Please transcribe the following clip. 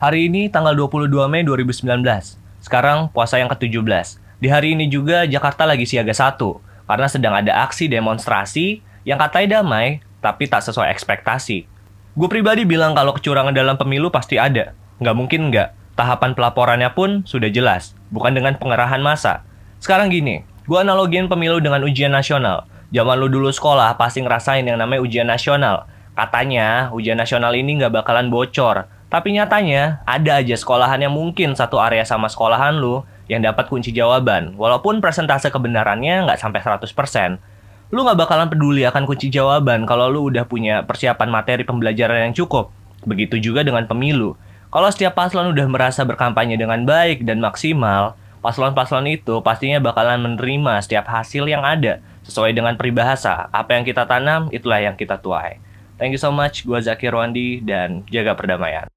Hari ini tanggal 22 Mei 2019. Sekarang puasa yang ke-17. Di hari ini juga Jakarta lagi siaga satu karena sedang ada aksi demonstrasi yang katanya damai tapi tak sesuai ekspektasi. Gue pribadi bilang kalau kecurangan dalam pemilu pasti ada. Nggak mungkin nggak. Tahapan pelaporannya pun sudah jelas, bukan dengan pengerahan massa. Sekarang gini, gue analogin pemilu dengan ujian nasional. Zaman lu dulu sekolah pasti ngerasain yang namanya ujian nasional. Katanya ujian nasional ini nggak bakalan bocor, tapi nyatanya, ada aja sekolahan yang mungkin satu area sama sekolahan lu yang dapat kunci jawaban, walaupun presentase kebenarannya nggak sampai 100%. Lu nggak bakalan peduli akan kunci jawaban kalau lu udah punya persiapan materi pembelajaran yang cukup. Begitu juga dengan pemilu. Kalau setiap paslon udah merasa berkampanye dengan baik dan maksimal, paslon-paslon itu pastinya bakalan menerima setiap hasil yang ada sesuai dengan peribahasa. Apa yang kita tanam, itulah yang kita tuai. Thank you so much, gue Zakir Wandi, dan jaga perdamaian.